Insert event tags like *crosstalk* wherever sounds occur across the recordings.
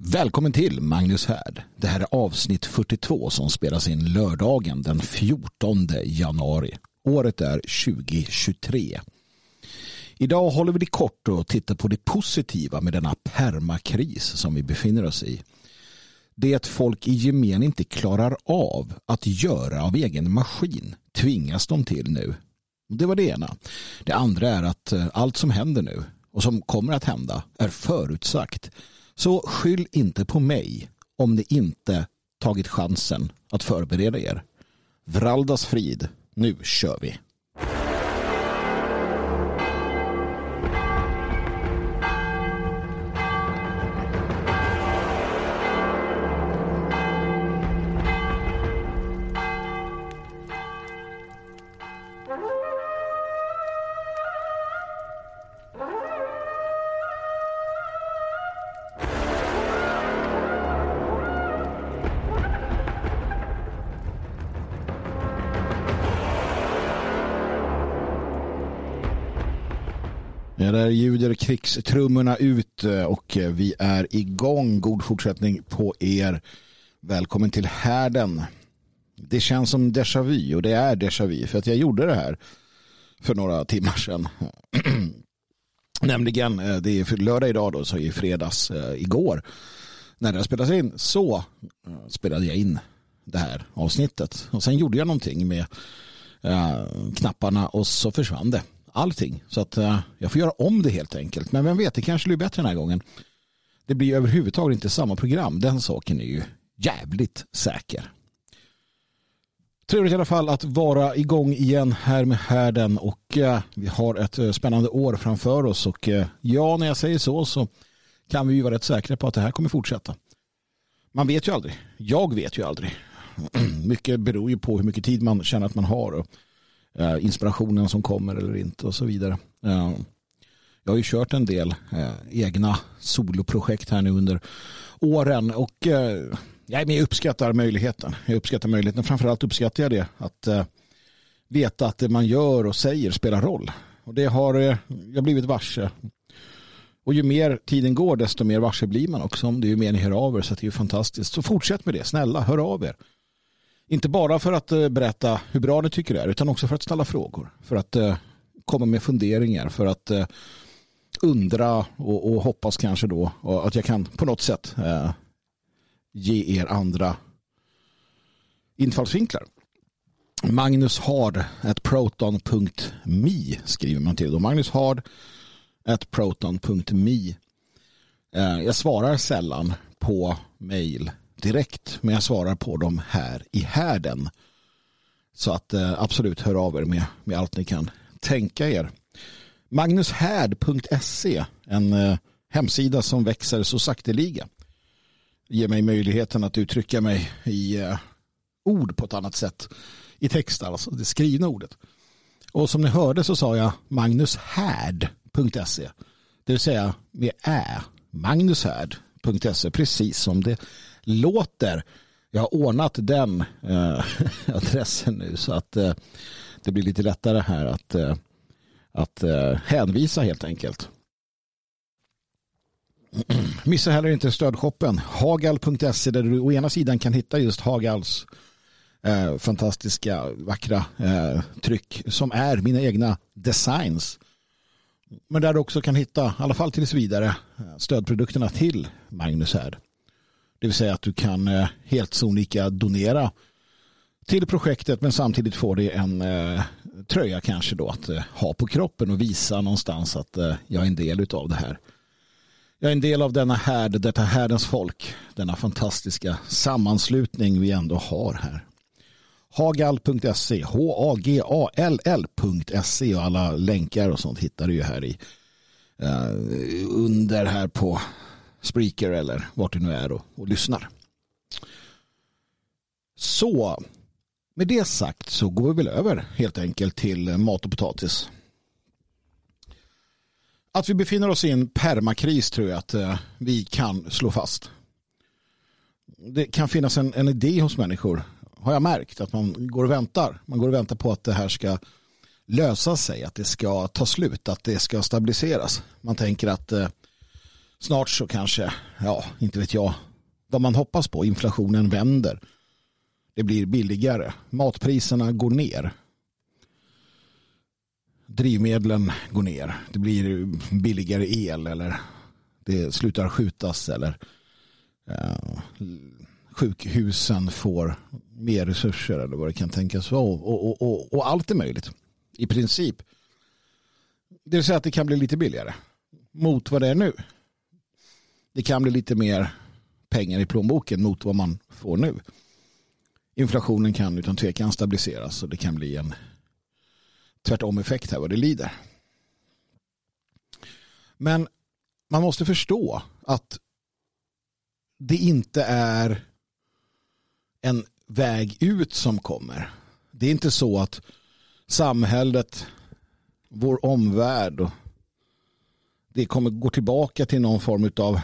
Välkommen till Magnus Härd. Det här är avsnitt 42 som spelas in lördagen den 14 januari. Året är 2023. Idag håller vi det kort och tittar på det positiva med denna permakris som vi befinner oss i. Det att folk i gemen inte klarar av att göra av egen maskin tvingas de till nu. Det var det ena. Det andra är att eh, allt som händer nu och som kommer att hända är förutsagt så skyll inte på mig om ni inte tagit chansen att förbereda er. Vraldas frid, nu kör vi. Krigstrummorna ut eh, och eh, vi är igång. God fortsättning på er. Välkommen till härden. Det känns som déjà vu och det är déjà vu för att jag gjorde det här för några timmar sedan. *clears throat* Nämligen, eh, det är för lördag idag då, så i fredags igår när det spelades in så spelade jag in det här avsnittet och sen gjorde jag någonting med knapparna och så försvann det allting. Så att uh, jag får göra om det helt enkelt. Men vem vet, det kanske blir bättre den här gången. Det blir överhuvudtaget inte samma program. Den saken är ju jävligt säker. Trevligt i alla fall att vara igång igen här med härden och uh, vi har ett uh, spännande år framför oss och ja, när jag säger så så kan vi ju vara rätt säkra på att det här kommer fortsätta. Man vet ju aldrig. Jag vet ju aldrig. *clears throat* mycket beror ju på hur mycket tid man känner att man har och Eh, inspirationen som kommer eller inte och så vidare. Eh, jag har ju kört en del eh, egna soloprojekt här nu under åren och jag uppskattar möjligheten. Jag uppskattar möjligheten. Framförallt uppskattar jag det att veta att det man gör och säger spelar roll. Och det har jag blivit varse. Och ju mer tiden går desto mer varse blir man också. om Det är ju mer ni hör av er så det är ju fantastiskt. Så fortsätt med det. Snälla, hör av er. Inte bara för att eh, berätta hur bra ni tycker det är utan också för att ställa frågor. För att eh, komma med funderingar. För att eh, undra och, och, hoppas kanske då att jag kan på något sätt ge er andra infallsvinklar. Magnus Hard at proton.me skriver man till. Då. Magnus Hard at proton.me. Jag svarar sällan på mail direkt, men jag svarar på dem här i härden. Så att eh, absolut hör av er med, med allt ni kan tänka er. Magnushärd.se, en eh, hemsida som växer så sakteliga. Ger mig möjligheten att uttrycka mig i eh, ord på ett annat sätt. I text alltså, det skrivna ordet. Och som ni hörde så sa jag magnushärd.se. Det vill säga med ä. Magnushärd.se, precis som det låter. Jag har ordnat den eh, *laughs* adressen nu så att eh, det blir lite lättare här att, eh, att eh, hänvisa helt enkelt. *clears throat* Missa heller inte stödshoppen hagal.se där du å ena sidan kan hitta just Hagals eh, fantastiska vackra eh, tryck som är mina egna designs. Men där du också kan hitta, i alla fall tills vidare, eh, stödprodukterna till Magnus här. Det vill säga att du kan eh, helt sonika donera till projektet men samtidigt får det en eh, tröja kanske då att eh, ha på kroppen och visa någonstans att eh, jag är en del av det här. Jag är en del av denna härd, detta härdens folk, denna fantastiska sammanslutning vi ändå har här. Hagal.se, H-A-G-A-L-L.se och alla länkar och sånt hittar du ju här i eh, under här på Spreaker eller vart det nu är och, och lyssnar. Så med det sagt så går vi väl över helt enkelt till mat och potatis. Att vi befinner oss i en permakris tror jag att eh, vi kan slå fast. Det kan finnas en, en idé hos människor har jag märkt att man går och väntar. Man går och väntar på att det här ska lösa sig, att det ska ta slut, att det ska stabiliseras. Man tänker att eh, snart så kanske, ja, inte vet jag, vad man hoppas på, inflationen vänder. Det blir billigare. Matpriserna går ner. Drivmedlen går ner. Det blir billigare el eller det slutar skjutas eller eh, sjukhusen får mer resurser eller vad det kan tänkas vara. Och, och, och, och, allt är möjligt. I princip. Det vill säga att det kan bli lite billigare. Mot vad det är nu. Det kan bli lite mer pengar i plånboken mot vad man får nu. Inflationen kan utan tvekan stabiliseras och det kan bli en tvärtom effekt här vad det lider. Men man måste förstå att det inte är en väg ut som kommer. Det är inte så att samhället, vår omvärld det kommer gå tillbaka till någon form av,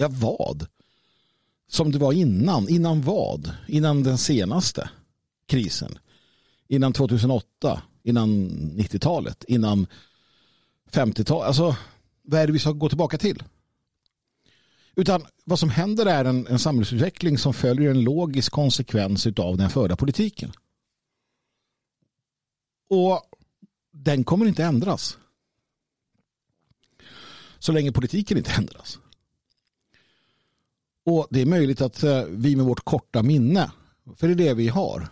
ja vad? Som det var innan. Innan vad? Innan den senaste krisen. Innan 2008. Innan 90-talet. Innan 50-talet. Alltså, vad är det vi ska gå tillbaka till? Utan vad som händer är en, en samhällsutveckling som följer en logisk konsekvens av den förda politiken. Och den kommer inte ändras. Så länge politiken inte ändras. Och det är möjligt att eh, vi med vårt korta minne, för det är det vi har,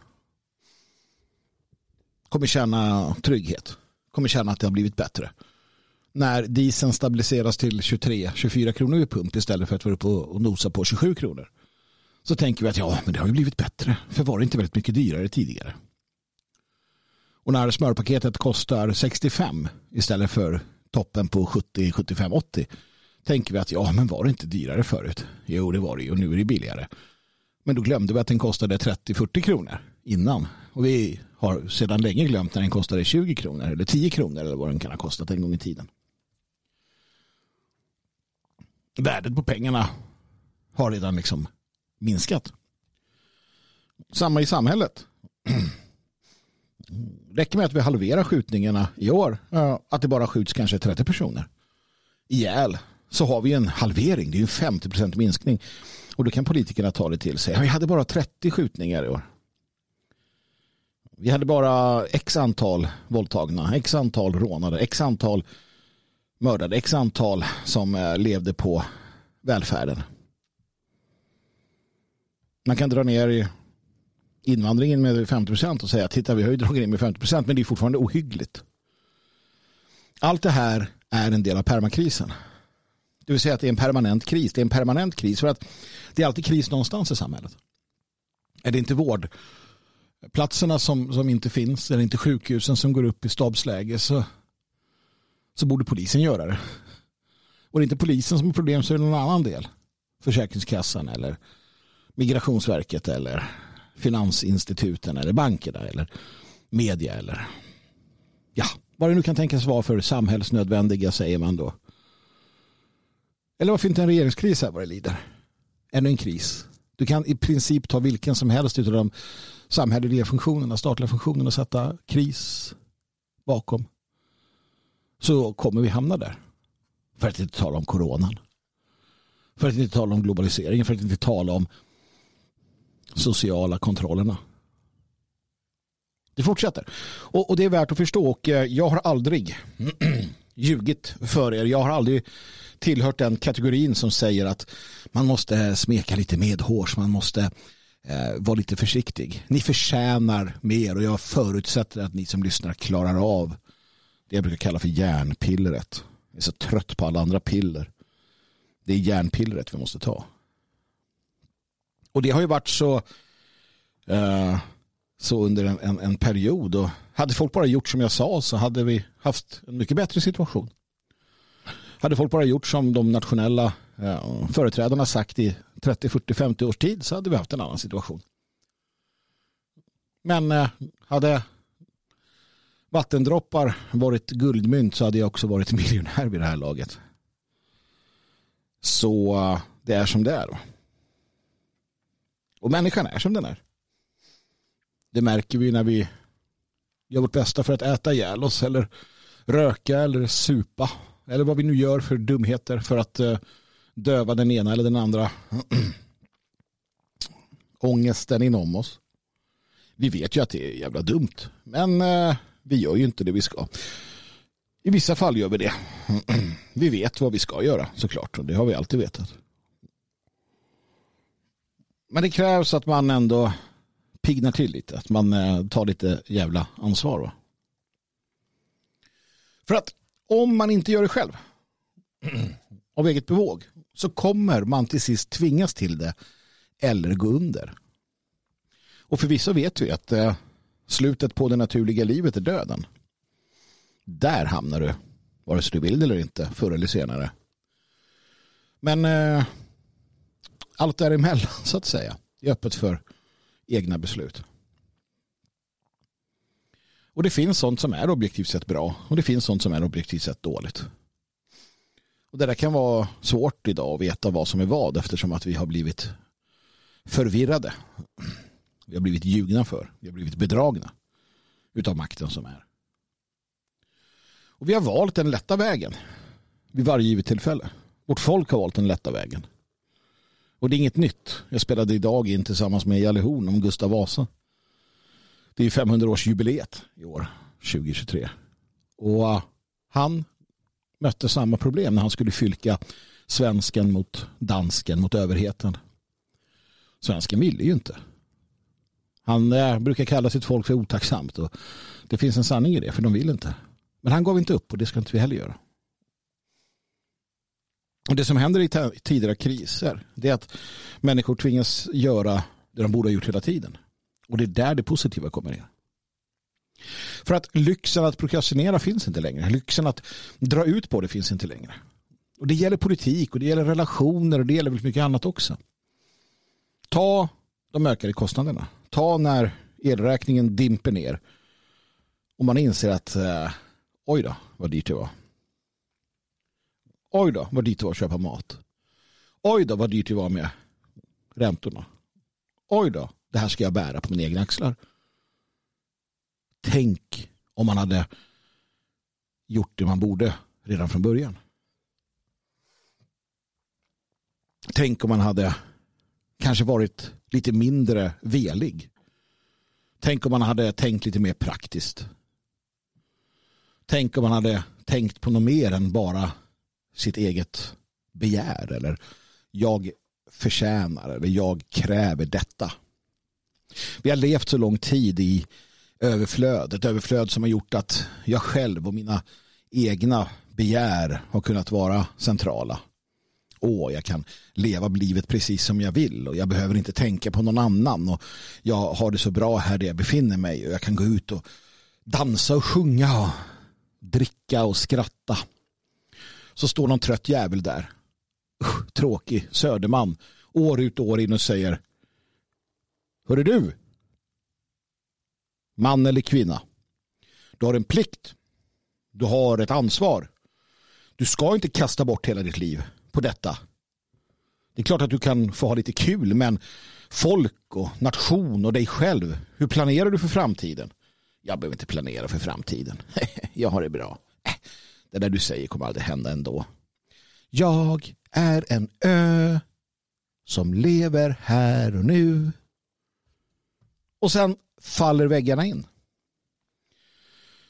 kommer känna trygghet. Kommer känna att det har blivit bättre. När dieseln stabiliseras till 23-24 kronor vid pump istället för att vara uppe och nosa på 27 kronor. Så tänker vi att ja, men det har ju blivit bättre. För var det inte väldigt mycket dyrare tidigare? Och när smörpaketet kostar 65 istället för toppen på 70, 75, 80 tänker vi att ja, men var det inte dyrare förut? Jo, det var det ju och nu är det billigare. Men då glömde vi att den kostade 30-40 kronor innan. Och vi har sedan länge glömt när den kostade 20 kronor eller 10 kronor eller vad den kan ha kostat en gång i tiden. Värdet på pengarna har redan liksom minskat. Samma i samhället. *clears throat* räcker med att vi halverar skjutningarna i år, att det bara skjuts kanske 30 personer ihjäl så har vi en halvering. Det är en 50 procent minskning. Och då kan politikerna ta det till sig. Vi hade bara 30 skjutningar i år. Vi hade bara x antal våldtagna, x antal rånade, x antal mördade, x antal som eh, levde på välfärden. Man kan dra ner invandringen med 50 procent och säga titta vi har ju dragit in med 50 procent men det är fortfarande ohyggligt. Allt det här är en del av permakrisen. Det vill säga att det är en permanent kris. Det är en permanent kris för att det är alltid kris någonstans i samhället. Är det inte vårdplatserna som, som inte finns, är det inte sjukhusen som går upp i stabsläge så, så borde polisen göra det. Och det är inte polisen som har problem så är det någon annan del. Försäkringskassan eller Migrationsverket eller finansinstituten eller bankerna eller media eller ja, vad det nu kan tänkas vara för samhällsnödvändiga säger man då. Eller varför inte en regeringskris här vad det lider? Ännu en kris. Du kan i princip ta vilken som helst av de samhälleliga funktionerna, statliga funktionerna och sätta kris bakom. Så kommer vi hamna där. För att inte tala om coronan. För att inte tala om globaliseringen. För att inte tala om sociala kontrollerna. Det fortsätter. Och, och, det är värt att förstå. Och eh, jag har aldrig *clears throat* ljugit för er. Jag har aldrig tillhört den kategorin som säger att man måste smeka lite medhårs. Man måste eh, vara lite försiktig. Ni förtjänar mer och jag förutsätter att ni som lyssnar klarar av det jag brukar kalla för järnpillret. Jag är så trött på alla andra piller. Det är järnpillret vi måste ta. Och det har ju varit så eh, så under en, en, en, period. Och hade folk bara gjort som jag sa så hade vi haft en mycket bättre situation. Hade folk bara gjort som de nationella eh, företrädarna sagt i 30, 40, 50 års tid så hade vi haft en annan situation. Men eh, hade vattendroppar varit guldmynt så hade jag också varit *laughs* miljonär vid det här laget. Så eh, det är som det är. Och människan är som den är. Det märker vi när vi gör vårt bästa för att äta ihjäl oss eller röka eller supa eller vad vi nu gör för dumheter för att eh, döva den ena eller den andra *clears throat* ångesten inom oss. Vi vet ju att det är jävla dumt. Men eh, vi gör ju inte det vi ska. I vissa fall gör vi det. *clears throat* vi vet vad vi ska göra såklart. Och det har vi alltid vetat. Men det krävs att man ändå pignar till lite. Att man eh, tar lite jävla ansvar. Va? För att om man inte gör det själv *clears throat* av eget bevåg så kommer man till sist tvingas till det eller gå under. Och förvisso vet vi att eh, slutet på det naturliga livet är döden. Där hamnar du, vare sig du vill det eller inte, förr eller senare. Men eh, allt däremellan, *laughs* så att säga, är öppet för egna beslut. Och det finns sånt som är objektivt sett bra och det finns sånt som är objektivt sett dåligt. Och det där kan vara svårt idag att veta vad som är vad eftersom att vi har blivit förvirrade. Vi har blivit ljugna för. Vi har blivit bedragna utav makten som är. Och vi har valt den lätta vägen vid varje givet tillfälle. Vårt folk har valt den lätta vägen. Och det är inget nytt. Jag spelade idag in tillsammans med Jalle Horn om Gustav Vasa. Det är 500-årsjubileet i år, 2023. Och eh, han mötte samma problem när han skulle fylka svensken mot dansken mot överheten. Svensken ville ju inte. Han eh, brukar kalla sitt folk för otacksamt och det finns en sanning i det för de vill inte. Men han gav inte upp och det ska inte vi heller göra. Och det som händer i tider av kriser det är att människor tvingas göra det de borde ha gjort hela tiden. Och det är där det positiva kommer in. För att lyxen att prokrastinera finns inte längre. Lyxen att dra ut på det finns inte längre. Och det gäller politik och det gäller relationer och det gäller väldigt mycket annat också. Ta de ökade kostnaderna. Ta när elräkningen dimper ner och man inser att eh, oj då vad dyrt det var. Oj då vad dyrt det var att köpa mat. Oj då vad dyrt det var med räntorna. Oj då, det här ska jag bära på mina egna axlar. Tänk om man hade gjort det man borde redan från början. Tänk om man hade kanske varit lite mindre velig. Tänk om man hade tänkt lite mer praktiskt. Tänk om man hade tänkt på något mer än bara sitt eget begär eller jag förtjänar eller jag kräver detta. Vi har levt så lång tid i överflöd, ett överflöd som har gjort att jag själv och mina egna begär har kunnat vara centrala åh, jag kan leva livet precis som jag vill och jag behöver inte tänka på någon annan och jag har det så bra här där jag befinner mig och jag kan gå ut och dansa och sjunga och dricka och skratta. Så står någon trött jävel där, Usch, tråkig söderman, år ut och år in och säger Hörru du, man eller kvinna, du har en plikt, du har ett ansvar. Du ska inte kasta bort hela ditt liv på detta. Det är klart att du kan få ha lite kul men folk och nation och dig själv. Hur planerar du för framtiden? Jag behöver inte planera för framtiden. *laughs* jag har det bra. Det där du säger kommer aldrig hända ändå. Jag är en ö som lever här och nu. Och sen faller väggarna in.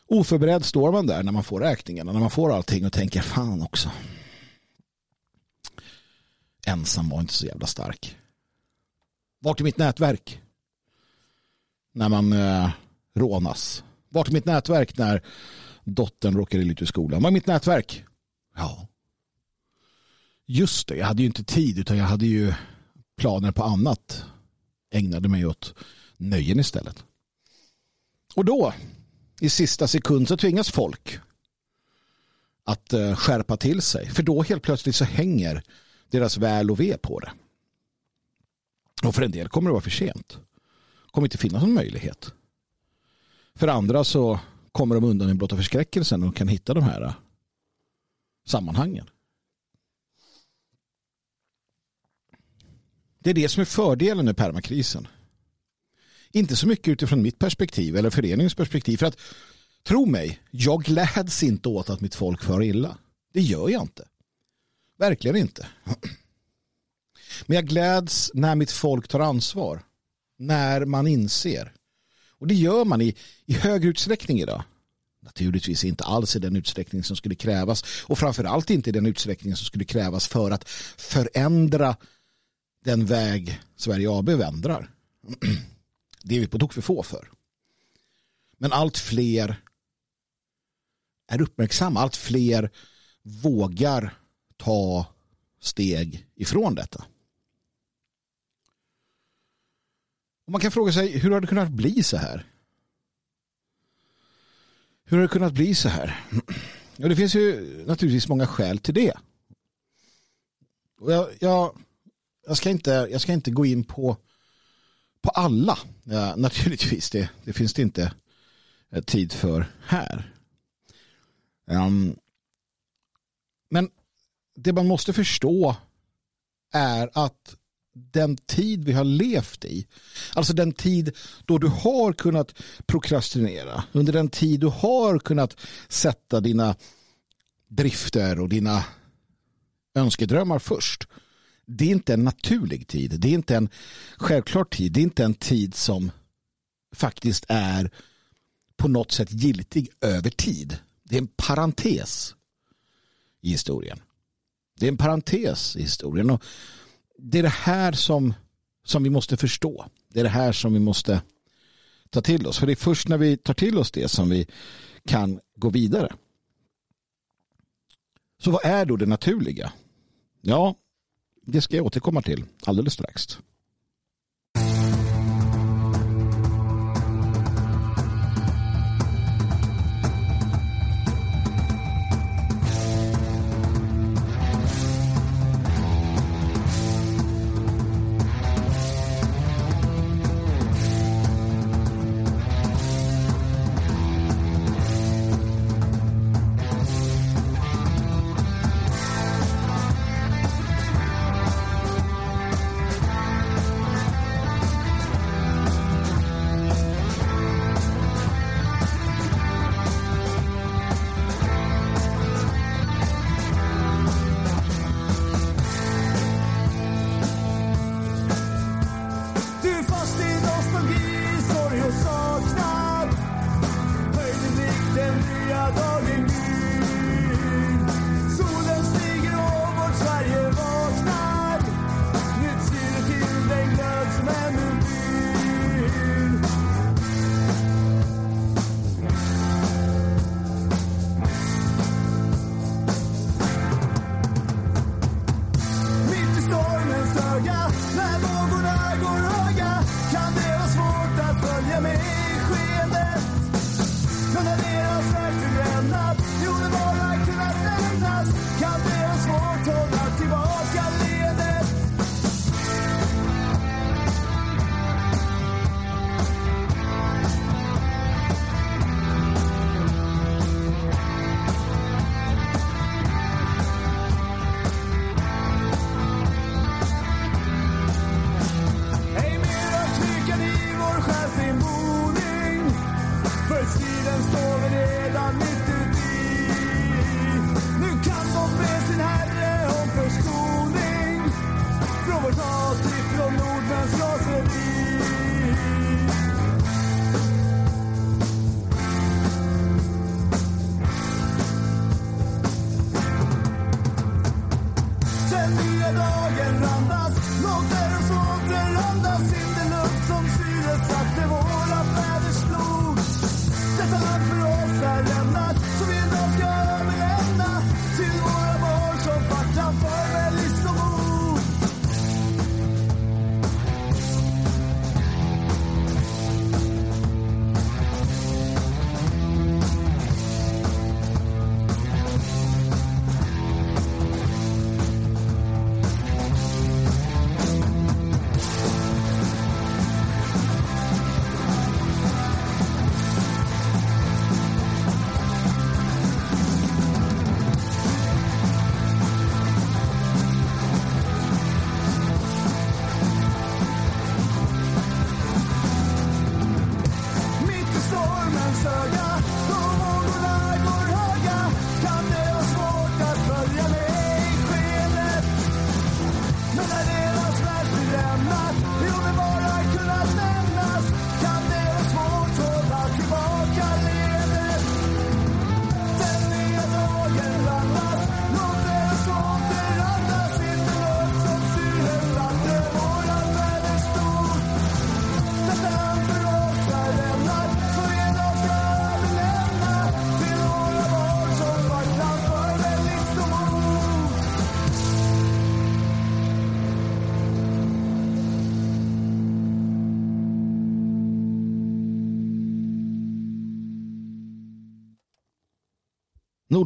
Oförberedd står man där när man får räkningarna, när man får allting och tänker fan också ensam var inte så jävla stark. Vart är mitt nätverk? När man eh, rånas. Vart är mitt nätverk när dottern råkar illa ut i skolan? Var är mitt nätverk? Ja. Just det, jag hade ju inte tid utan jag hade ju planer på annat. Ägnade mig åt nöjen istället. Och då, i sista sekund så tvingas folk att eh, skärpa till sig. För då helt plötsligt så hänger deras väl och ve på det. Och för en del kommer det vara för sent. Det kommer inte finnas någon möjlighet. För andra så kommer de undan i blotta förskräckelsen och kan hitta de här eh, sammanhangen. Det är det som är fördelen med permakrisen. Inte så mycket utifrån mitt perspektiv eller föreningens perspektiv. För att tro mig, jag gläds inte åt att mitt folk för illa. Det gör jag inte. Verkligen inte. *clears throat* Men jag gläds när mitt folk tar ansvar. När man inser. Och det gör man i, i högre utsträckning idag. Naturligtvis inte alls i den utsträckning som skulle krävas. Och framförallt inte i den utsträckning som skulle krävas för att förändra den väg Sverige AB vändrar. *clears throat* Det är vi på tok för få för. Men allt fler är uppmärksamma. Allt fler vågar ta steg ifrån detta. Och man kan fråga sig hur har det kunnat bli så här? Hur har det kunnat bli så här? Ja, det finns ju naturligtvis många skäl till det. Och jag, jag, jag, ska, inte, jag ska inte gå in på, på alla. Ja, naturligtvis, det, det finns det inte eh, tid för här. Um, men det man måste förstå är att den tid vi har levt i, alltså den tid då du har kunnat prokrastinera, under den tid du har kunnat sätta dina drifter och dina önskedrömmar först. Det är inte en naturlig tid, det är inte en självklar tid, det är inte en tid som faktiskt är på något sätt giltig över tid. Det är en parentes i historien. Det är en parentes i historien. Och det är det här som, som vi måste förstå. Det är det här som vi måste ta till oss. För det är först när vi tar till oss det som vi kan gå vidare. Så vad är då det naturliga? Ja, det ska jag återkomma till alldeles strax.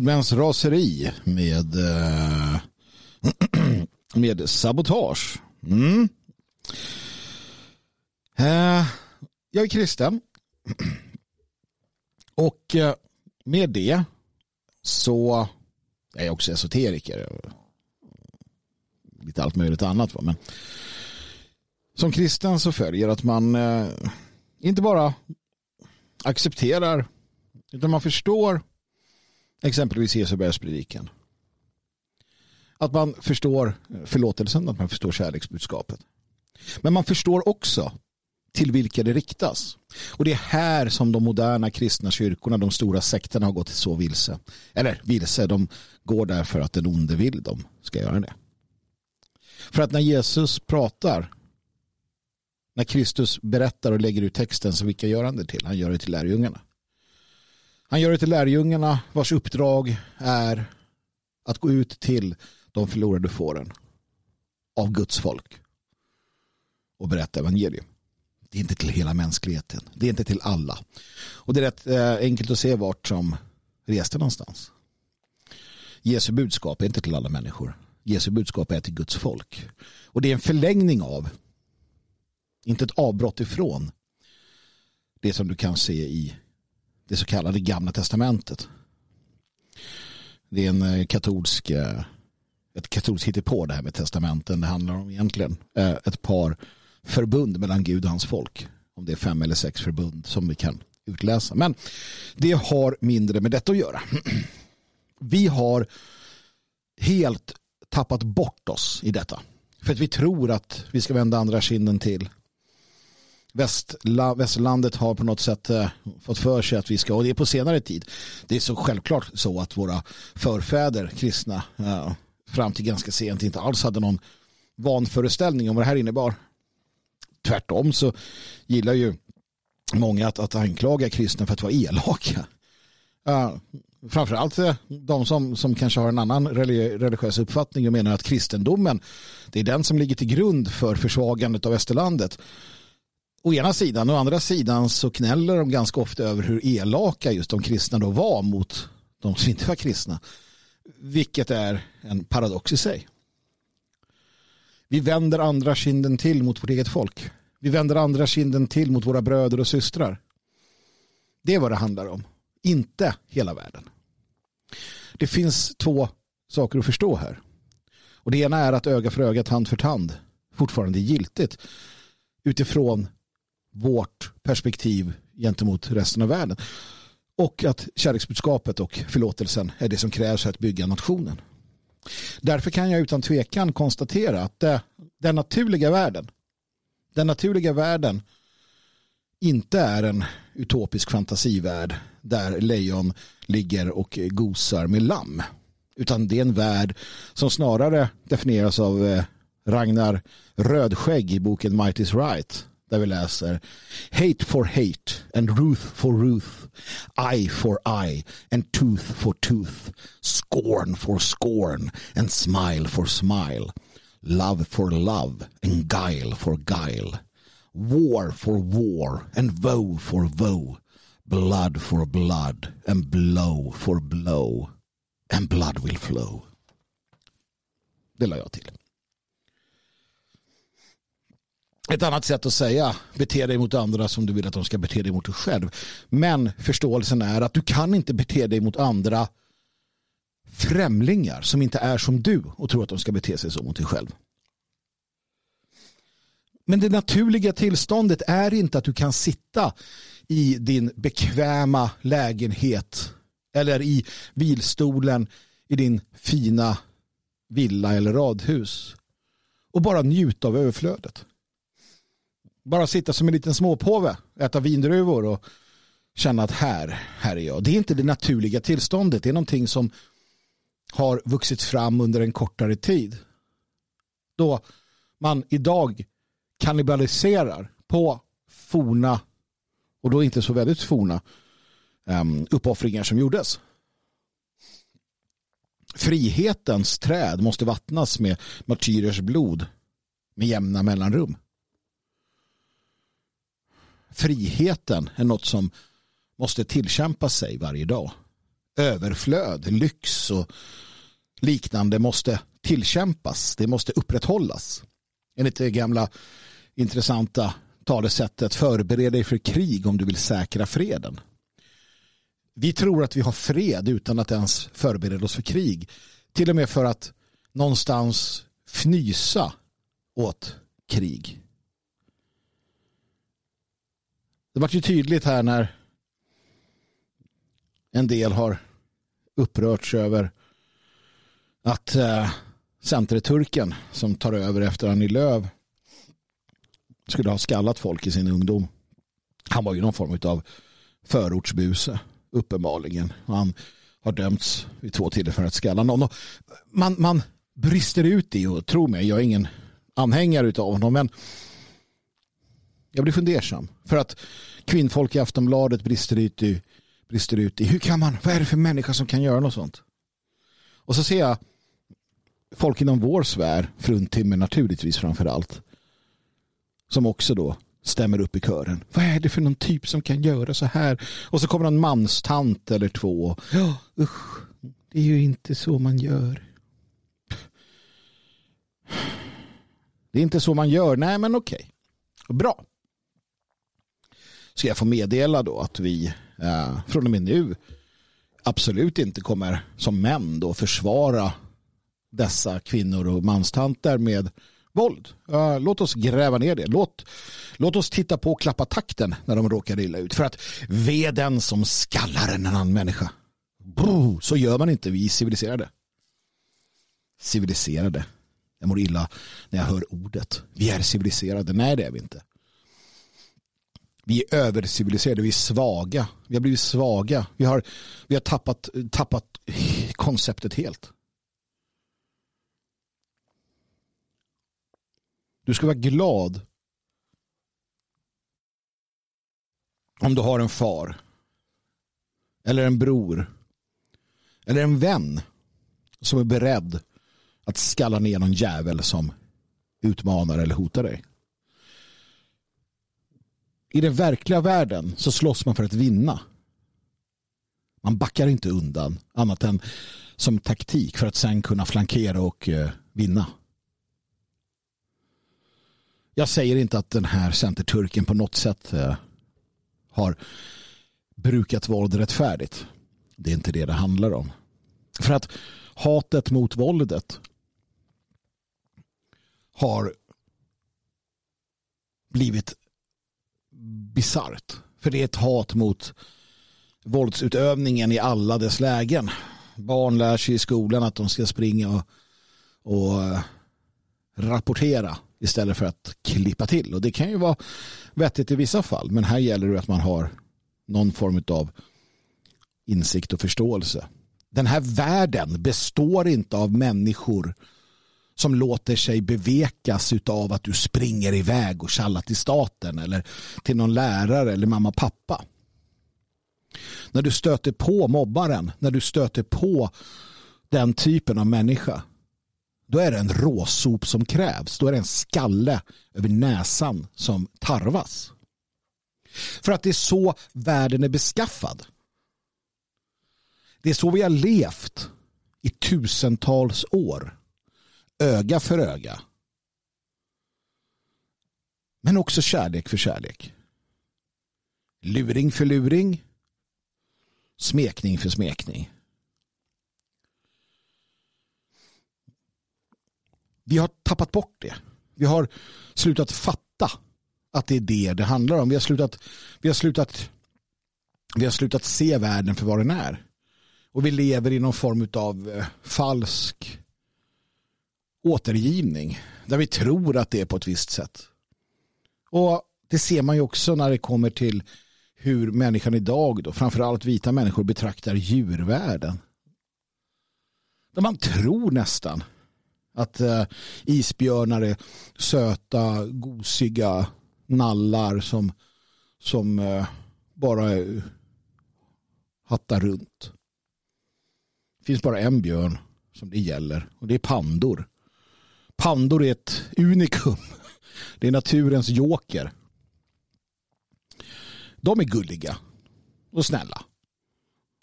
Nordmäns raseri med, eh, *clears throat* med sabotage. Mm. Eh, jag är kristen. *clears throat* Och eh, med det så är jag också esoteriker. Lite allt möjligt annat. Men som kristen så följer att man eh, inte bara accepterar utan man förstår exempelvis Jesu bergspredikan. Att man förstår förlåtelsen, att man förstår kärleksbudskapet. Men man förstår också till vilka det riktas. Och det är här som de moderna kristna kyrkorna, de stora sekterna har gått så vilse. Eller vilse, de går därför att den onde vill de ska göra det. För att när Jesus pratar, när Kristus berättar och lägger ut texten, så vilka gör han det till? Han gör det till lärjungarna. Han gör det till lärjungarna vars uppdrag är att gå ut till de förlorade fåren av Guds folk och berätta evangelium. Det är inte till hela mänskligheten. Det är inte till alla. Och det är rätt eh, enkelt att se vart som reste någonstans. Jesu budskap är inte till alla människor. Jesu budskap är till Guds folk. Och det är en förlängning av, inte ett avbrott ifrån, det som du kan se i det så kallade gamla testamentet. Det är en eh, katolsk eh, ett katolskt hittepå det här med testamenten. Det handlar om egentligen eh, ett par förbund mellan Gud och hans folk. Om det är fem eller sex förbund som vi kan utläsa. Men det har mindre med detta att göra. *clears throat* Vi har helt tappat bort oss i detta. För att vi tror att vi ska vända andra kinden till västla, västlandet har på något sätt eh, fått för sig att vi ska, och det är på senare tid, det är så självklart så att våra förfäder, kristna, eh, fram till ganska sent inte alls hade någon vanföreställning om vad det här innebar. Tvärtom så gillar ju många att, att anklaga kristna för att vara elaka. Uh, framförallt eh, de som, som kanske har en annan religiös uppfattning och menar att kristendomen det är den som ligger till grund för försvagandet av västerlandet å ena sidan. Å andra sidan så knäller de ganska ofta över hur elaka just de kristna då var mot de som inte var kristna. Vilket är en paradox i sig. Vi vänder andra kinden till mot vårt eget folk. Vi vänder andra kinden till mot våra bröder och systrar. Det är vad det handlar om. Inte hela världen. Det finns två saker att förstå här. Och Det ena är att öga för öga, tand för tand fortfarande är giltigt utifrån vårt perspektiv gentemot resten av världen. Och att kärleksbudskapet och förlåtelsen är det som krävs för att bygga nationen. Därför kan jag utan tvekan konstatera att det, den naturliga världen den naturliga världen inte är en utopisk fantasivärld där lejon ligger och gosar med lamm. Utan det är en värld som snarare definieras av eh, Ragnar Rödskägg i boken Might is right där vi läser Hate for hate and ruth for ruth Eye for eye and tooth for tooth Scorn for scorn and smile for smile Love for love and guile for guile War for war and woe for woe Blood for blood and blow for blow and blood will flow. Det la jag till ett annat sätt att säga bete dig mot andra som du vill att de ska bete dig mot dig själv. Men förståelsen är att du kan inte bete dig mot andra främlingar som inte är som du och tror att de ska bete sig så mot dig själv. Men det naturliga tillståndet är inte att du kan sitta i din bekväma lägenhet eller i vilstolen i din fina villa eller radhus och bara njuta av överflödet bara sitta som en liten småpåve, äta vindruvor och känna att här, här är jag. Det är inte det naturliga tillståndet. Det är någonting som har vuxit fram under en kortare tid. Då man idag kannibaliserar på forna och då inte så väldigt forna um, uppoffringar som gjordes. Frihetens träd måste vattnas med martyrers blod med jämna mellanrum friheten är något som måste tillkämpa sig varje dag. överflöd, lyx och liknande måste tillkämpas. Det måste upprätthållas. Enligt det gamla intressanta talesättet förbered dig för krig om du vill säkra freden. Vi tror att vi har fred utan att ens förbereda oss för krig. Till och med för att någonstans fnysa åt krig. Det vart ju tydligt här när en del har upprörts över att eh, Centerturken som tar över efter Annie Lööf skulle ha skallat folk i sin ungdom. Han var ju någon form av förortsbuse uppenbarligen. Han har dömts vid två tillfällen för att skalla någon. Man, man brister ut i och tro mig, jag är ingen anhängare av honom men jag blir fundersam. För att kvinnfolk i Aftonbladet brister ut i, brister ut i hur kan man, vad är det för människa som kan göra något sånt? Och så ser jag folk inom vår sfär, fruntimmer naturligtvis framför allt, som också då stämmer upp i kören. Vad är det för någon typ som kan göra så här? Och så kommer en manstant eller två. Ja, usch, det är ju inte så man gör. Det är inte så man gör. Nej, men okej. Bra. Ska jag få meddela då att vi eh, från och med nu absolut inte kommer som män då försvara dessa kvinnor och manstanter med våld. Uh, låt oss gräva ner det. Låt, låt oss titta på och klappa takten när de råkar illa ut. För att veden som skallar en annan människa. Bro, så gör man inte. Vi är civiliserade. Civiliserade. Jag mår illa när jag hör ordet. Vi är civiliserade. Nej, det är vi inte. Vi är överciviliserade. Vi är svaga. Vi har blivit svaga. Vi har, vi har tappat, tappat konceptet helt. Du ska vara glad om du har en far eller en bror eller en vän som är beredd att skalla ner någon jävel som utmanar eller hotar dig. I den verkliga världen så slåss man för att vinna. Man backar inte undan annat än som taktik för att sen kunna flankera och eh, vinna. Jag säger inte att den här centerturken på något sätt eh, har brukat våld rättfärdigt. Det är inte det det handlar om. För att hatet mot våldet har blivit bisarrt. För det är ett hat mot våldsutövningen i alla dess lägen. Barn lär sig i skolan att de ska springa och, och eh, rapportera istället för att klippa till. Och det kan ju vara vettigt i vissa fall. Men här gäller det att man har någon form av insikt och förståelse. Den här världen består inte av människor som låter sig bevekas av att du springer iväg och tjallar till staten eller till någon lärare eller mamma och pappa. När du stöter på mobbaren, när du stöter på den typen av människa då är det en råsop som krävs. Då är det en skalle över näsan som tarvas. För att det är så världen är beskaffad. Det är så vi har levt i tusentals år. Öga för öga. Men också kärlek för kärlek. Luring för luring. Smekning för smekning. Vi har tappat bort det. Vi har slutat fatta att det är det det handlar om. Vi har slutat, vi har slutat, vi har slutat se världen för vad den är. Och vi lever i någon form av eh, falsk återgivning. Där vi tror att det är på ett visst sätt. Och det ser man ju också när det kommer till hur människan idag, då, framförallt vita människor, betraktar djurvärlden. Där man tror nästan att eh, isbjörnar är söta, gosiga nallar som, som eh, bara eh, hattar runt. Det finns bara en björn som det gäller och det är pandor. Pandor är ett unikum. Det är naturens joker. De är gulliga och snälla.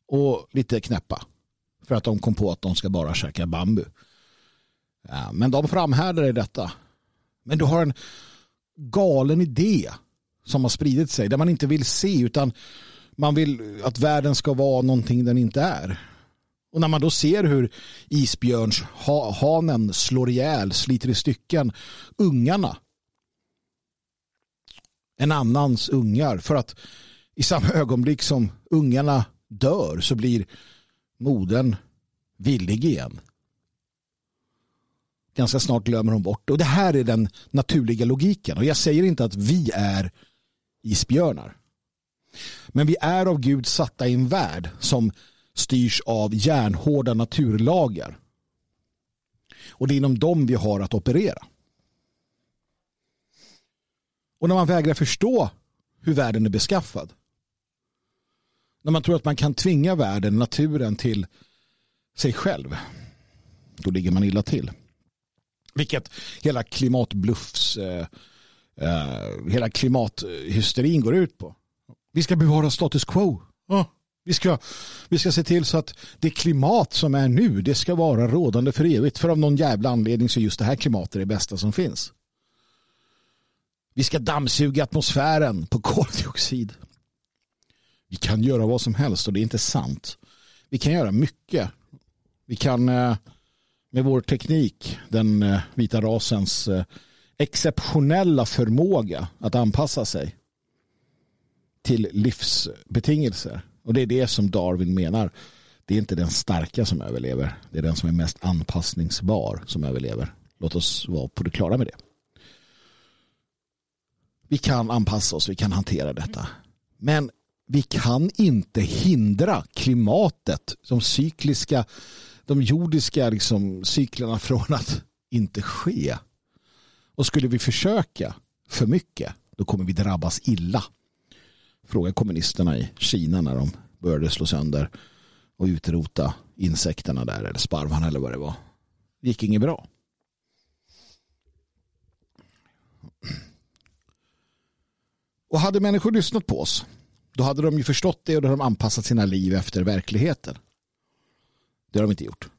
och lite knäppa. För att de kom på att de ska bara käka bambu. Ja, men de framhärdar i detta. Men du har en galen idé som har spridit sig där man inte vill se utan man vill att världen ska vara någonting den inte är. Och när man då ser hur isbjörnshanen slår ihjäl, sliter i stycken ungarna. En annans ungar. För att i samma ögonblick som ungarna dör så blir modern villig igen. Ganska snart glömmer hon bort. Och det här är den naturliga logiken. Och jag säger inte att vi är isbjörnar. Men vi är av Gud satta i en värld som styrs av järnhårda naturlagar. Och det är inom dem vi har att operera. Och när man vägrar förstå hur världen är beskaffad. När man tror att man kan tvinga världen, naturen till sig själv. Då ligger man illa till. Vilket hela klimatbluffs, eh, eh, hela klimathysterin går ut på. Vi ska bevara status quo. Oh. Vi ska, vi ska se till så att det klimat som är nu det ska vara rådande för evigt. För av någon jävla anledning så är just det här klimatet det bästa som finns. Vi ska dammsuga atmosfären på koldioxid. Vi kan göra vad som helst och det är inte sant. Vi kan göra mycket. Vi kan eh, med vår teknik, den eh, vita rasens eh, exceptionella förmåga att anpassa sig till livsbetingelser. Och det är det som Darwin menar. Det är inte den starka som överlever. Det är den som är mest anpassningsbar som överlever. Låt oss vara på det klara med det. Vi kan anpassa oss, vi kan hantera detta. Men vi kan inte hindra klimatet, de cykliska, de jordiska liksom, cyklerna *laughs* från att inte ske. Och skulle vi försöka för mycket, då kommer vi drabbas illa. Fråga kommunisterna i Kina när de började slå sönder och utrota insekterna där, eller sparvarna eller vad det var. Det gick inget bra. Och hade människor lyssnat på oss då hade de ju förstått det och då hade de anpassat sina liv efter verkligheten. Det har de inte gjort.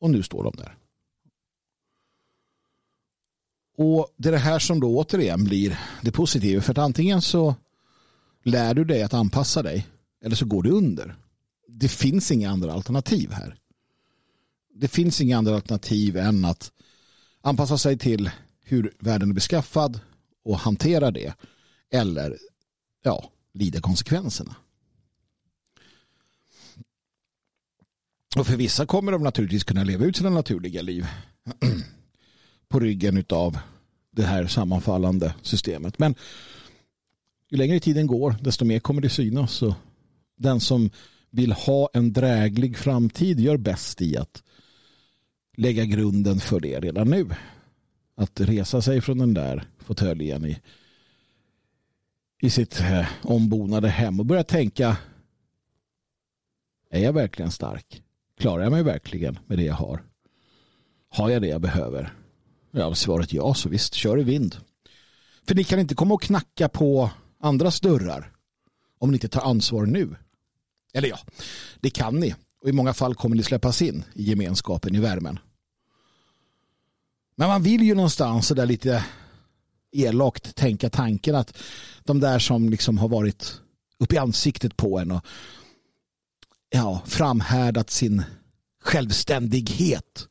Och nu står de där. Och det är det här som då återigen blir det positiva. För att antingen så lär du dig att anpassa dig eller så går du under. Det finns inga andra alternativ här. Det finns inga andra alternativ än att anpassa sig till hur världen är beskaffad och hantera det. Eller ja, lida konsekvenserna. Och för vissa kommer de naturligtvis kunna leva ut sina naturliga liv *clears throat* på ryggen av det här sammanfallande systemet. Men ju längre tiden går desto mer kommer det synas. Så den som vill ha en dräglig framtid gör bäst i att lägga grunden för det redan nu. Att resa sig från den där fåtöljen i i sitt eh, ombonade hem och börja tänka är jag verkligen stark? Klarar jag mig verkligen med det jag har? Har jag det jag behöver? Ja, svaret ja, så visst, kör i vind. För ni kan inte komma och knacka på andras dörrar om ni inte tar ansvar nu. Eller ja, det kan ni. Och i många fall kommer ni släppas in i gemenskapen, i värmen. Men man vill ju någonstans så där lite elakt tänka tanken att de där som liksom har varit upp i ansiktet på en och ja, framhärdat sin självständighet.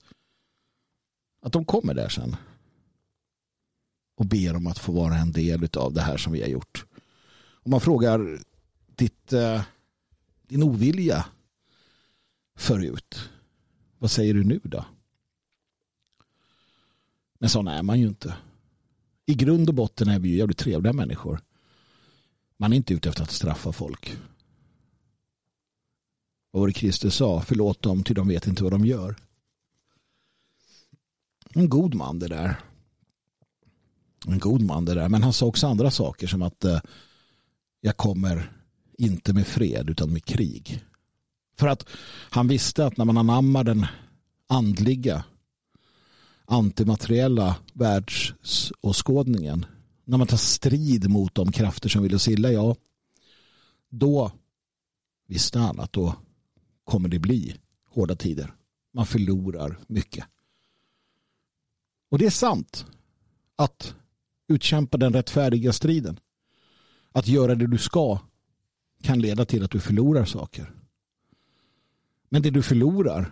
Att de kommer där sen och ber om att få vara en del av det här som vi har gjort. Om man frågar ditt, eh, din ovilja förut, vad säger du nu då? Men sån är man ju inte. I grund och botten är vi ju jävligt trevliga människor. Man är inte ute efter att straffa folk. Vad var det Kristus sa? Förlåt dem till de vet inte vad de gör. En god man det där. En god man det där. Men han sa också andra saker som att eh, jag kommer inte med fred utan med krig. För att han visste att när man anammar den andliga antimateriella världsåskådningen när man tar strid mot de krafter som vill oss illa, ja, då visste han att då kommer det bli hårda tider. Man förlorar mycket. Och det är sant att utkämpa den rättfärdiga striden. Att göra det du ska kan leda till att du förlorar saker. Men det du förlorar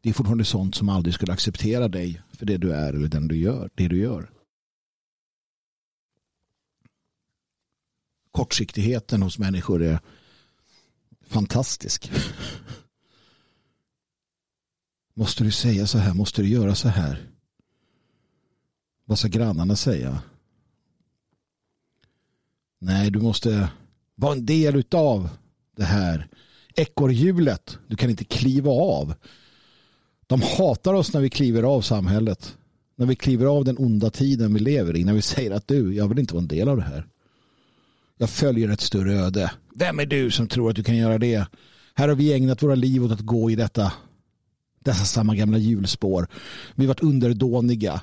det är fortfarande sånt som aldrig skulle acceptera dig för det du är eller den du gör, det du gör. Kortsiktigheten hos människor är fantastisk. *laughs* Måste du säga så här? Måste du göra så här? Vad ska grannarna säga? Nej, du måste vara en del av det här ekorrhjulet. Du kan inte kliva av. De hatar oss när vi kliver av samhället. När vi kliver av den onda tiden vi lever i. När vi säger att du, jag vill inte vara en del av det här. Jag följer ett större öde. Vem är du som tror att du kan göra det? Här har vi ägnat våra liv åt att gå i detta dessa samma gamla hjulspår. Vi har varit underdåniga.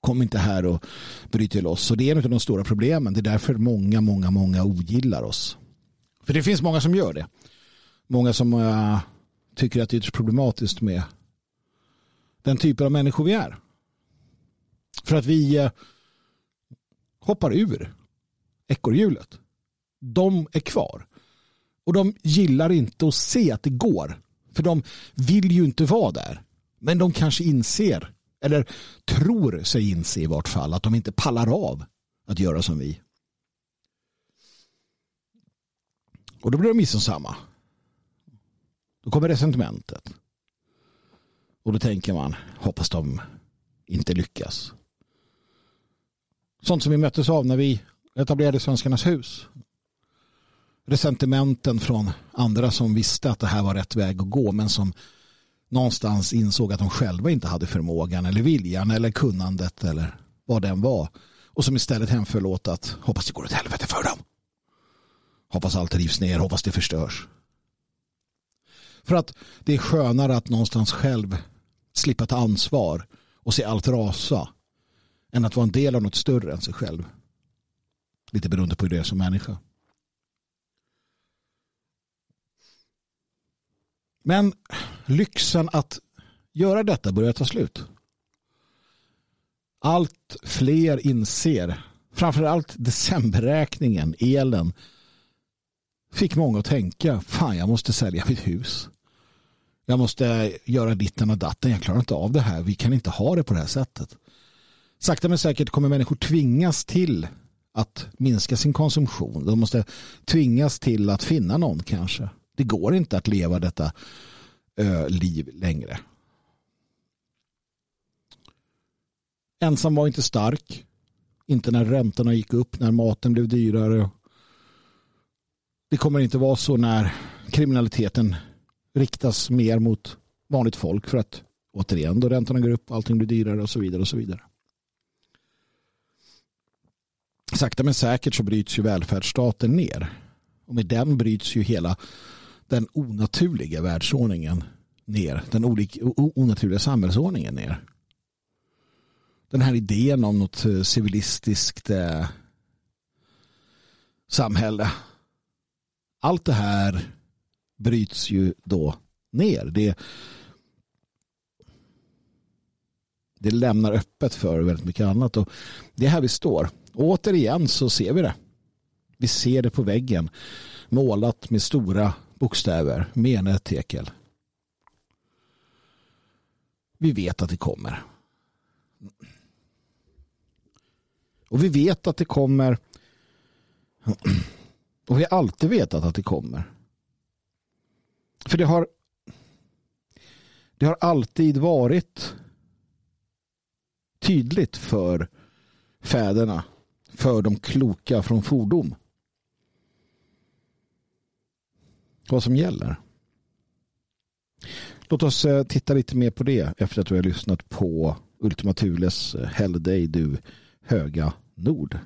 Kom inte här och bryt er loss. Och det är en av de stora problemen. Det är därför många, många, många ogillar oss. För det finns många som gör det. Många som uh, tycker att det är problematiskt med den typen av människor vi är. För att vi uh, hoppar ur ekorrhjulet. De är kvar. Och de gillar inte att se att det går. För de vill ju inte vara där. Men de kanske inser, eller tror sig inse i vart fall, att de inte pallar av att göra som vi. Och då blir de missunnsamma. Då kommer resentimentet. Och då tänker man, hoppas de inte lyckas. Sånt som vi möttes av när vi etablerade Svenskarnas hus resentimenten från andra som visste att det här var rätt väg att gå men som någonstans insåg att de själva inte hade förmågan eller viljan eller kunnandet eller vad den var och som istället hemföll åt att hoppas det går åt helvete för dem. Hoppas allt rivs ner, hoppas det förstörs. För att det är skönare att någonstans själv slippa ta ansvar och se allt rasa än att vara en del av något större än sig själv. Lite beroende på hur det är som människa. Men lyxen att göra detta börjar ta slut. Allt fler inser, framförallt decemberräkningen, elen, fick många att tänka, fan jag måste sälja mitt hus. Jag måste göra ditten och datten, jag klarar inte av det här, vi kan inte ha det på det här sättet. Sakta men säkert kommer människor tvingas till att minska sin konsumtion. De måste tvingas till att finna någon kanske. Det går inte att leva detta Eh, liv längre. Ensam var inte stark. Inte när räntorna gick upp, när maten blev dyrare. Det kommer inte vara så när kriminaliteten riktas mer mot vanligt folk för att återigen då räntorna går upp, allting blir dyrare och så vidare och så vidare. Sakta men säkert så bryts ju välfärdsstaten ner. Och med den bryts ju hela den onaturliga världsordningen ner. Den onaturliga samhällsordningen ner. Den här idén om något eh, civilistiskt eh, samhälle. Allt det här bryts ju då ner. Det, det lämnar öppet för väldigt mycket annat. Och det är här vi står. Och återigen så ser vi det. Vi ser det på väggen. Målat med stora bokstäver, mene tekel. Vi vet att det kommer. Och vi vet att det kommer. Och vi har alltid vetat att det kommer. För det har det har alltid varit tydligt för fäderna, för de kloka från fordom vad som gäller. Låt oss eh, titta lite mer på det efter att vi har lyssnat på Ultima Thules eh, Hell Day, du höga nord.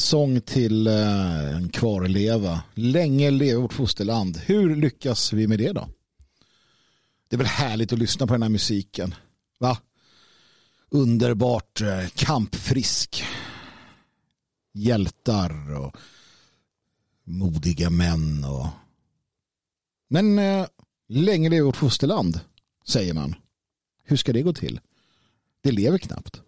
En sång till eh, en kvarleva. Länge leve vårt fosterland. Hur lyckas vi med det då? Det är väl härligt att lyssna på den här musiken. Va? Underbart eh, kampfrisk. Hjältar och modiga män. Och... Men eh, länge leve vårt fosterland, säger man. Hur ska det gå till? Det lever knappt.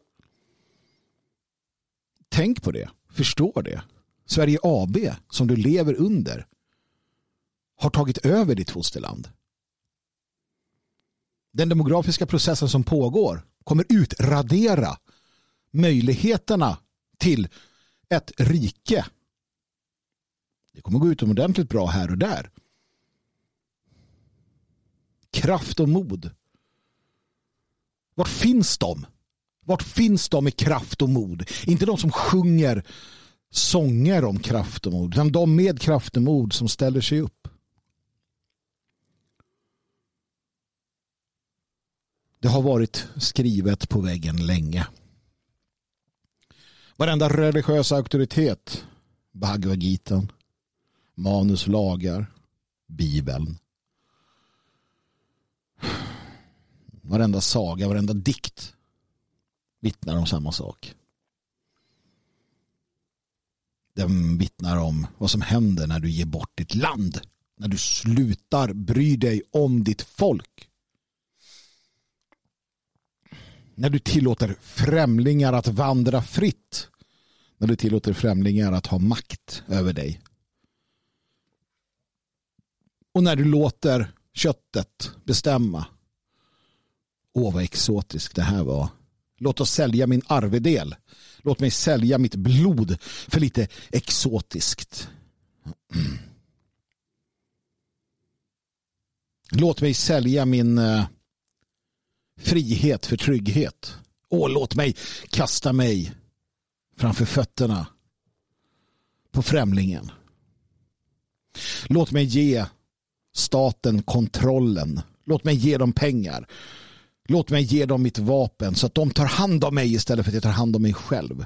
Tänk på det. Förstår det. Sverige AB, som du lever under, har tagit över ditt fosterland. Den demografiska processen som pågår kommer utradera möjligheterna till ett rike. Det kommer gå utomordentligt bra här och där. Kraft och mod. Var finns de? Vart finns de med kraft och mod? Inte de som sjunger sånger om kraft och mod, utan de med kraft och mod som ställer sig upp. Det har varit skrivet på väggen länge. Varenda religiös auktoritet, Bhagavad Gita, manus lagar, Bibeln. Varenda saga, varenda dikt vittnar om samma sak. Den vittnar om vad som händer när du ger bort ditt land. När du slutar bry dig om ditt folk. När du tillåter främlingar att vandra fritt. När du tillåter främlingar att ha makt över dig. Och när du låter köttet bestämma. Åh, vad exotiskt det här var. Låt oss sälja min arvedel. Låt mig sälja mitt blod för lite exotiskt. *clears throat* Låt mig sälja min eh, frihet för trygghet. Åh, låt mig kasta mig framför fötterna på främlingen. Låt mig ge staten kontrollen. Låt mig ge dem pengar. Låt mig ge dem mitt vapen så att de tar hand om mig istället för att jag tar hand om mig själv.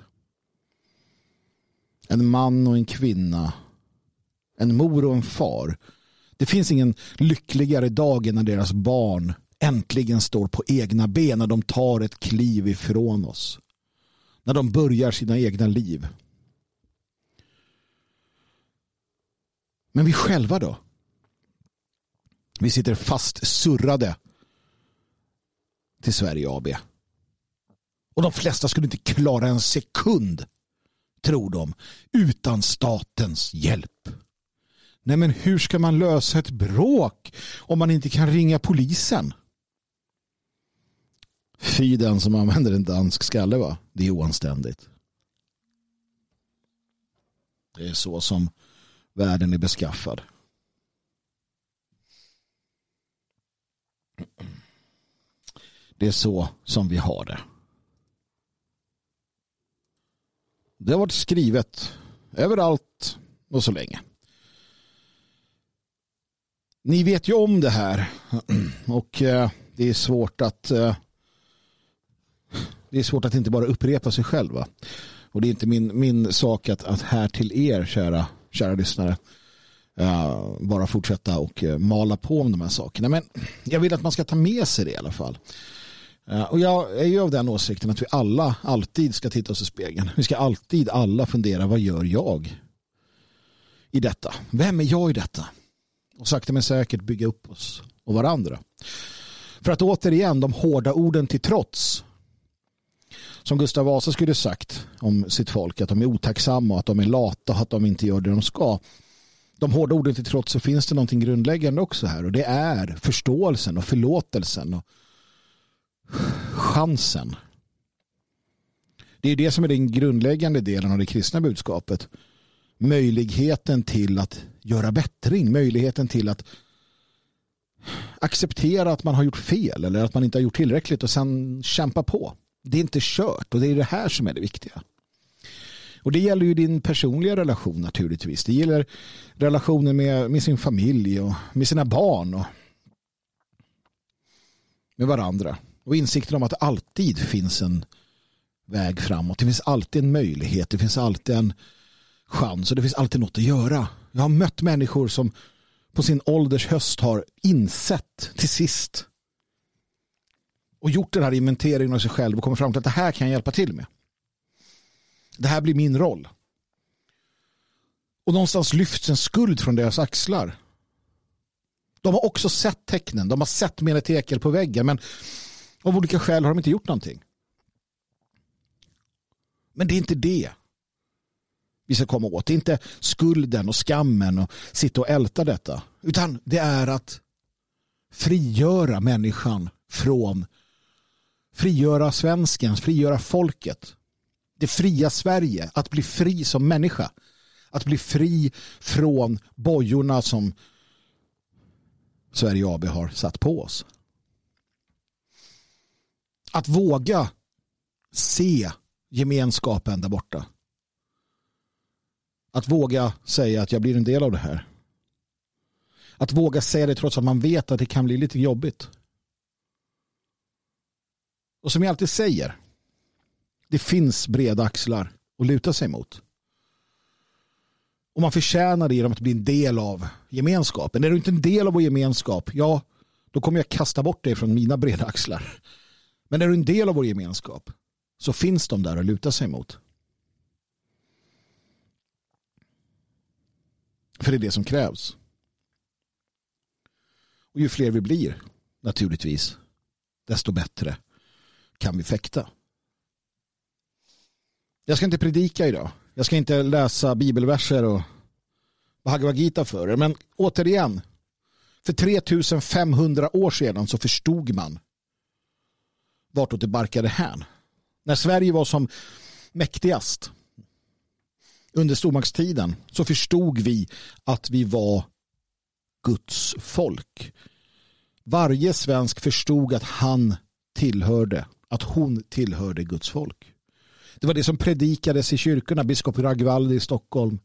En man och en kvinna. En mor och en far. Det finns ingen lyckligare dag än när deras barn äntligen står på egna ben när de tar ett kliv ifrån oss. När de börjar sina egna liv. Men vi själva då? Vi sitter fast surrade till Sverige AB. Och de flesta skulle inte klara en sekund, tror de, utan statens hjälp. Nej men hur ska man lösa ett bråk om man inte kan ringa polisen? Fy den som använder en dansk skalle va? Det är oanständigt. Det är så som världen är beskaffad. Det är så som vi har det. Det har varit skrivet överallt och så länge. Ni vet ju om det här *clears throat* och eh, det är svårt att eh, det är svårt att inte bara upprepa sig själv. Och det är inte min, min sak att, att här till er kära, kära lyssnare uh, bara fortsätta och uh, mala på om de här sakerna. Men jag vill att man ska ta med sig det i alla fall. Eh, och jag är ju av den åsikten att vi alla alltid ska titta oss i spegeln. Vi ska alltid alla fundera, vad gör jag i detta? Vem är jag i detta? Och sakta men säkert bygga upp oss och varandra. För att återigen, de hårda orden till trots som Gustav Vasa skulle sagt om sitt folk, att de är otacksamma och att de är lata och att de inte gör det de ska. De hårda orden till trots så finns det någonting grundläggande också här och det är förståelsen och förlåtelsen och chansen. Det är det som är den grundläggande delen av det kristna budskapet. Möjligheten till att göra bättring, möjligheten till att acceptera att man har gjort fel eller att man inte har gjort tillräckligt och sen kämpa på det är inte kört och det är det här som är det viktiga. Och det gäller ju din personliga relation naturligtvis. Det gäller relationen med, med sin familj och med sina barn och med varandra. Och insikten om att det alltid finns en väg framåt. Det finns alltid en möjlighet. Det finns alltid en chans och det finns alltid något att göra. Jag har mött människor som på sin ålders höst har insett till sist och gjort den här inventeringen av sig själv och kommit fram till att det här kan jag hjälpa till med. Det här blir min roll. Och någonstans lyfts en skuld från deras axlar. De har också sett tecknen. De har sett menetekel på väggen. Men av olika skäl har de inte gjort någonting. Men det är inte det vi ska komma åt. Det är inte skulden och skammen och sitta och älta detta. Utan det är att frigöra människan från frigöra svensken, frigöra folket. Det fria Sverige, att bli fri som människa. Att bli fri från bojorna som Sverige AB har satt på oss. Att våga se gemenskapen där borta. Att våga säga att jag blir en del av det här. Att våga säga det trots att man vet att det kan bli lite jobbigt. Och som jag alltid säger, det finns breda axlar att luta sig mot. Och man förtjänar det genom att bli en del av gemenskapen. Är du inte en del av vår gemenskap, ja, då kommer jag kasta bort dig från mina breda axlar. Men är du en del av vår gemenskap så finns de där att luta sig mot. För det är det som krävs. Och ju fler vi blir, naturligtvis, desto bättre kan vi fäkta. Jag ska inte predika idag. Jag ska inte läsa bibelverser och Bhagavad Gita för er. Men återigen, för 3500 år sedan så förstod man vartåt det barkade hän. När Sverige var som mäktigast under stormaktstiden så förstod vi att vi var Guds folk. Varje svensk förstod att han tillhörde att hon tillhörde Guds folk. Det var det som predikades i kyrkorna, biskop Ragvaldi i Stockholm.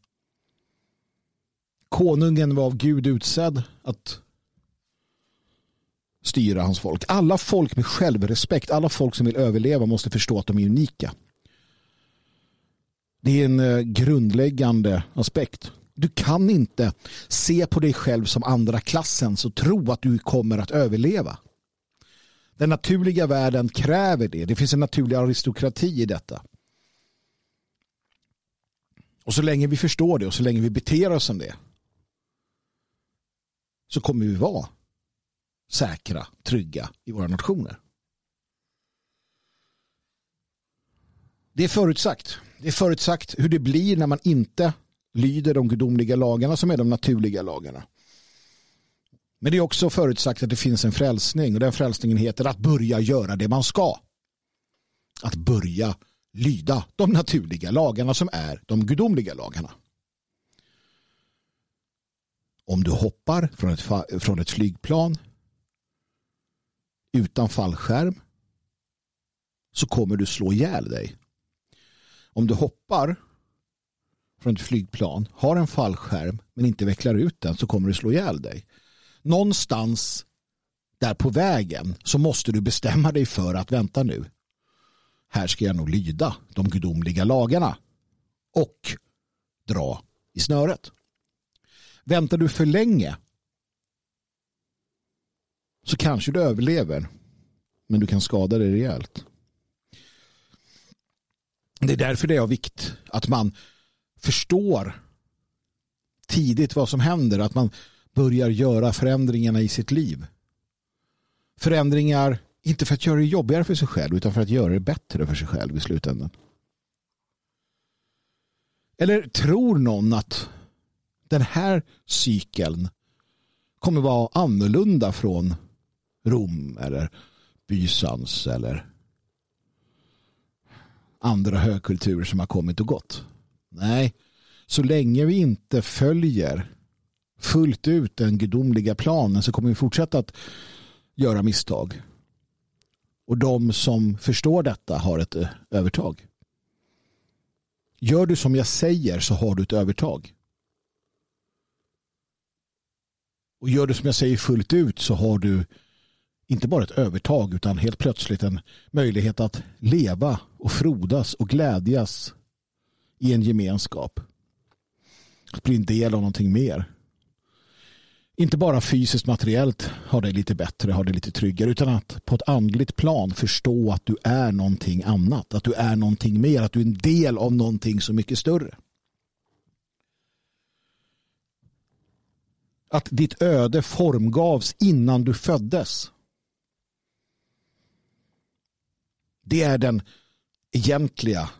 Konungen var av Gud utsedd att styra hans folk. Alla folk med självrespekt, alla folk som vill överleva måste förstå att de är unika. Det är en eh, grundläggande aspekt. Du kan inte se på dig själv som andra klassens och tro att du kommer att överleva. Den naturliga världen kräver det. Det finns en naturlig aristokrati i detta. Och så länge vi förstår det och så länge vi beter oss som det så kommer vi vara säkra, trygga i våra nationer. Det är förutsagt. Det är förutsagt hur det blir när man inte lyder de gudomliga lagarna som är de naturliga lagarna. Men det är också förutsagt att det finns en frälsning och den frälsningen heter att börja göra det man ska. Att börja lyda de naturliga lagarna som är de gudomliga lagarna. Om du hoppar från ett, från ett flygplan utan fallskärm så kommer du slå ihjäl dig. Om du hoppar från ett flygplan, har en fallskärm men inte vecklar ut den så kommer du slå ihjäl dig. Någonstans där på vägen så måste du bestämma dig för att vänta nu. Här ska jag nog lyda de gudomliga lagarna och dra i snöret. Väntar du för länge så kanske du överlever men du kan skada dig rejält. Det är därför det är av vikt att man förstår tidigt vad som händer, att man börjar göra förändringarna i sitt liv. Förändringar, inte för att göra det jobbigare för sig själv, utan för att göra det bättre för sig själv i slutändan. Eller tror någon att den här cykeln kommer vara annorlunda från Rom eller Bysans eller andra högkulturer som har kommit och gått. Nej, så länge vi inte följer fullt ut den gudomliga planen så kommer vi fortsätta att göra misstag. Och de som förstår detta har ett eh, övertag. Gör du som jag säger så har du ett övertag. Och gör du som jag säger fullt ut så har du inte bara ett övertag utan helt plötsligt en möjlighet att leva och frodas och glädjas i en gemenskap. Att bli en del av någonting mer. Inte bara fysiskt materiellt ha det lite bättre, ha det lite tryggare utan att på ett andligt plan förstå att du är någonting annat. Att du är någonting mer, att du är en del av någonting så mycket större. Att ditt öde formgavs innan du föddes. Det är den egentliga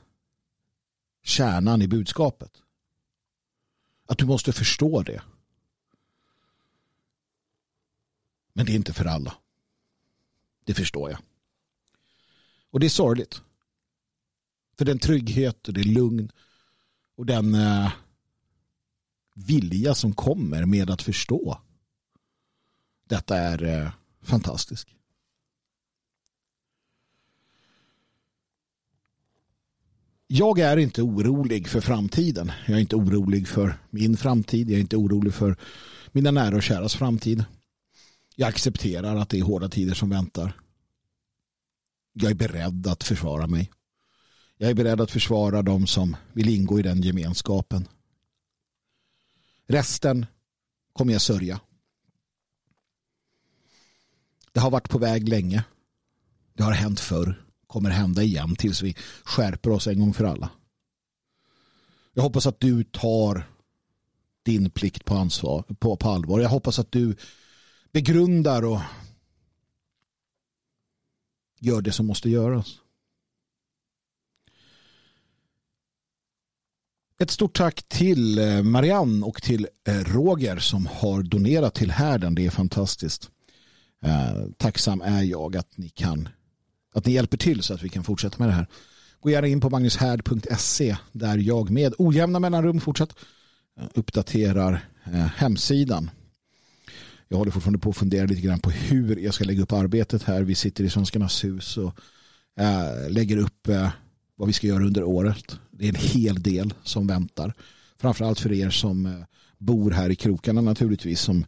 kärnan i budskapet. Att du måste förstå det. Men det är inte för alla. Det förstår jag. Och det är sorgligt. För den trygghet och det lugn och den eh, vilja som kommer med att förstå. Detta är eh, fantastiskt. Jag är inte orolig för framtiden. Jag är inte orolig för min framtid. Jag är inte orolig för mina nära och käras framtid. Jag accepterar att det är hårda tider som väntar. Jag är beredd att försvara mig. Jag är beredd att försvara de som vill ingå i den gemenskapen. Resten kommer jag sörja. Det har varit på väg länge. Det har hänt förr kommer hända igen tills vi skärper oss en gång för alla. Jag hoppas att du tar din plikt på, ansvar, på, på allvar. Jag hoppas att du begrundar och gör det som måste göras. Ett stort tack till eh, Marianne och till eh, Roger som har donerat till härden. Det är fantastiskt. Eh, tacksam är jag att ni kan att ni hjälper till så att vi kan fortsätta med det här. Gå gärna in på magnushärd.se där jag med ojämna mellanrum fortsatt eh, uppdaterar eh, hemsidan. Jag håller fortfarande på att fundera lite grann på hur jag ska lägga upp arbetet här. Vi sitter i Svenskarnas hus och eh, lägger upp vad vi ska göra under året. Det är en hel del som väntar. Framförallt för er som bor här i krokarna naturligtvis som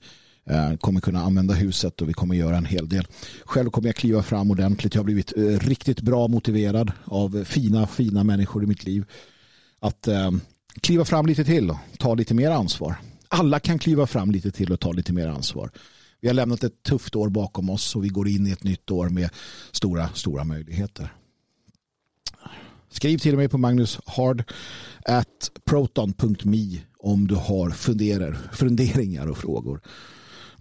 Eh, kommer kunna använda huset och vi kommer göra en hel del. Själv kommer jag kliva fram ordentligt. Jag har blivit eh, riktigt bra motiverad av fina, fina människor i mitt liv att eh, kliva fram lite till och ta lite mer ansvar. Alla kan kliva fram lite till och ta lite mer ansvar. Vi har lämnat ett tufft år bakom oss och vi går in i ett nytt år med stora, stora möjligheter. Skriv till mig på magnushard proton.me om du har funderar, funderingar och frågor.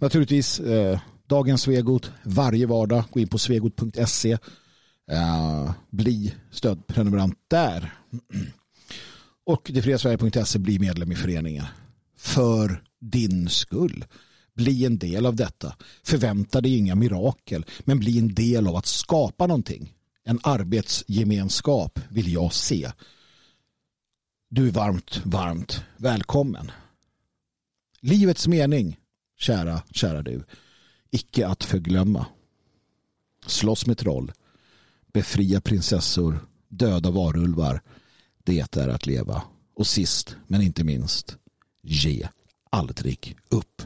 Naturligtvis eh, dagens Svegot varje vardag. Gå in på svegot.se. Eh, bli stödprenumerant där. *clears throat* Och detfriasverige.se bli medlem i föreningen. För din skull. Bli en del av detta. Förvänta dig inga mirakel, men bli en del av att skapa någonting. En arbetsgemenskap vill jag se. Du är varmt, varmt välkommen. Livets mening, kära, kära du, icke att förglömma. Slåss med troll, befria prinsessor, döda varulvar. Det är att leva. Och sist, men inte minst, ge aldrig upp.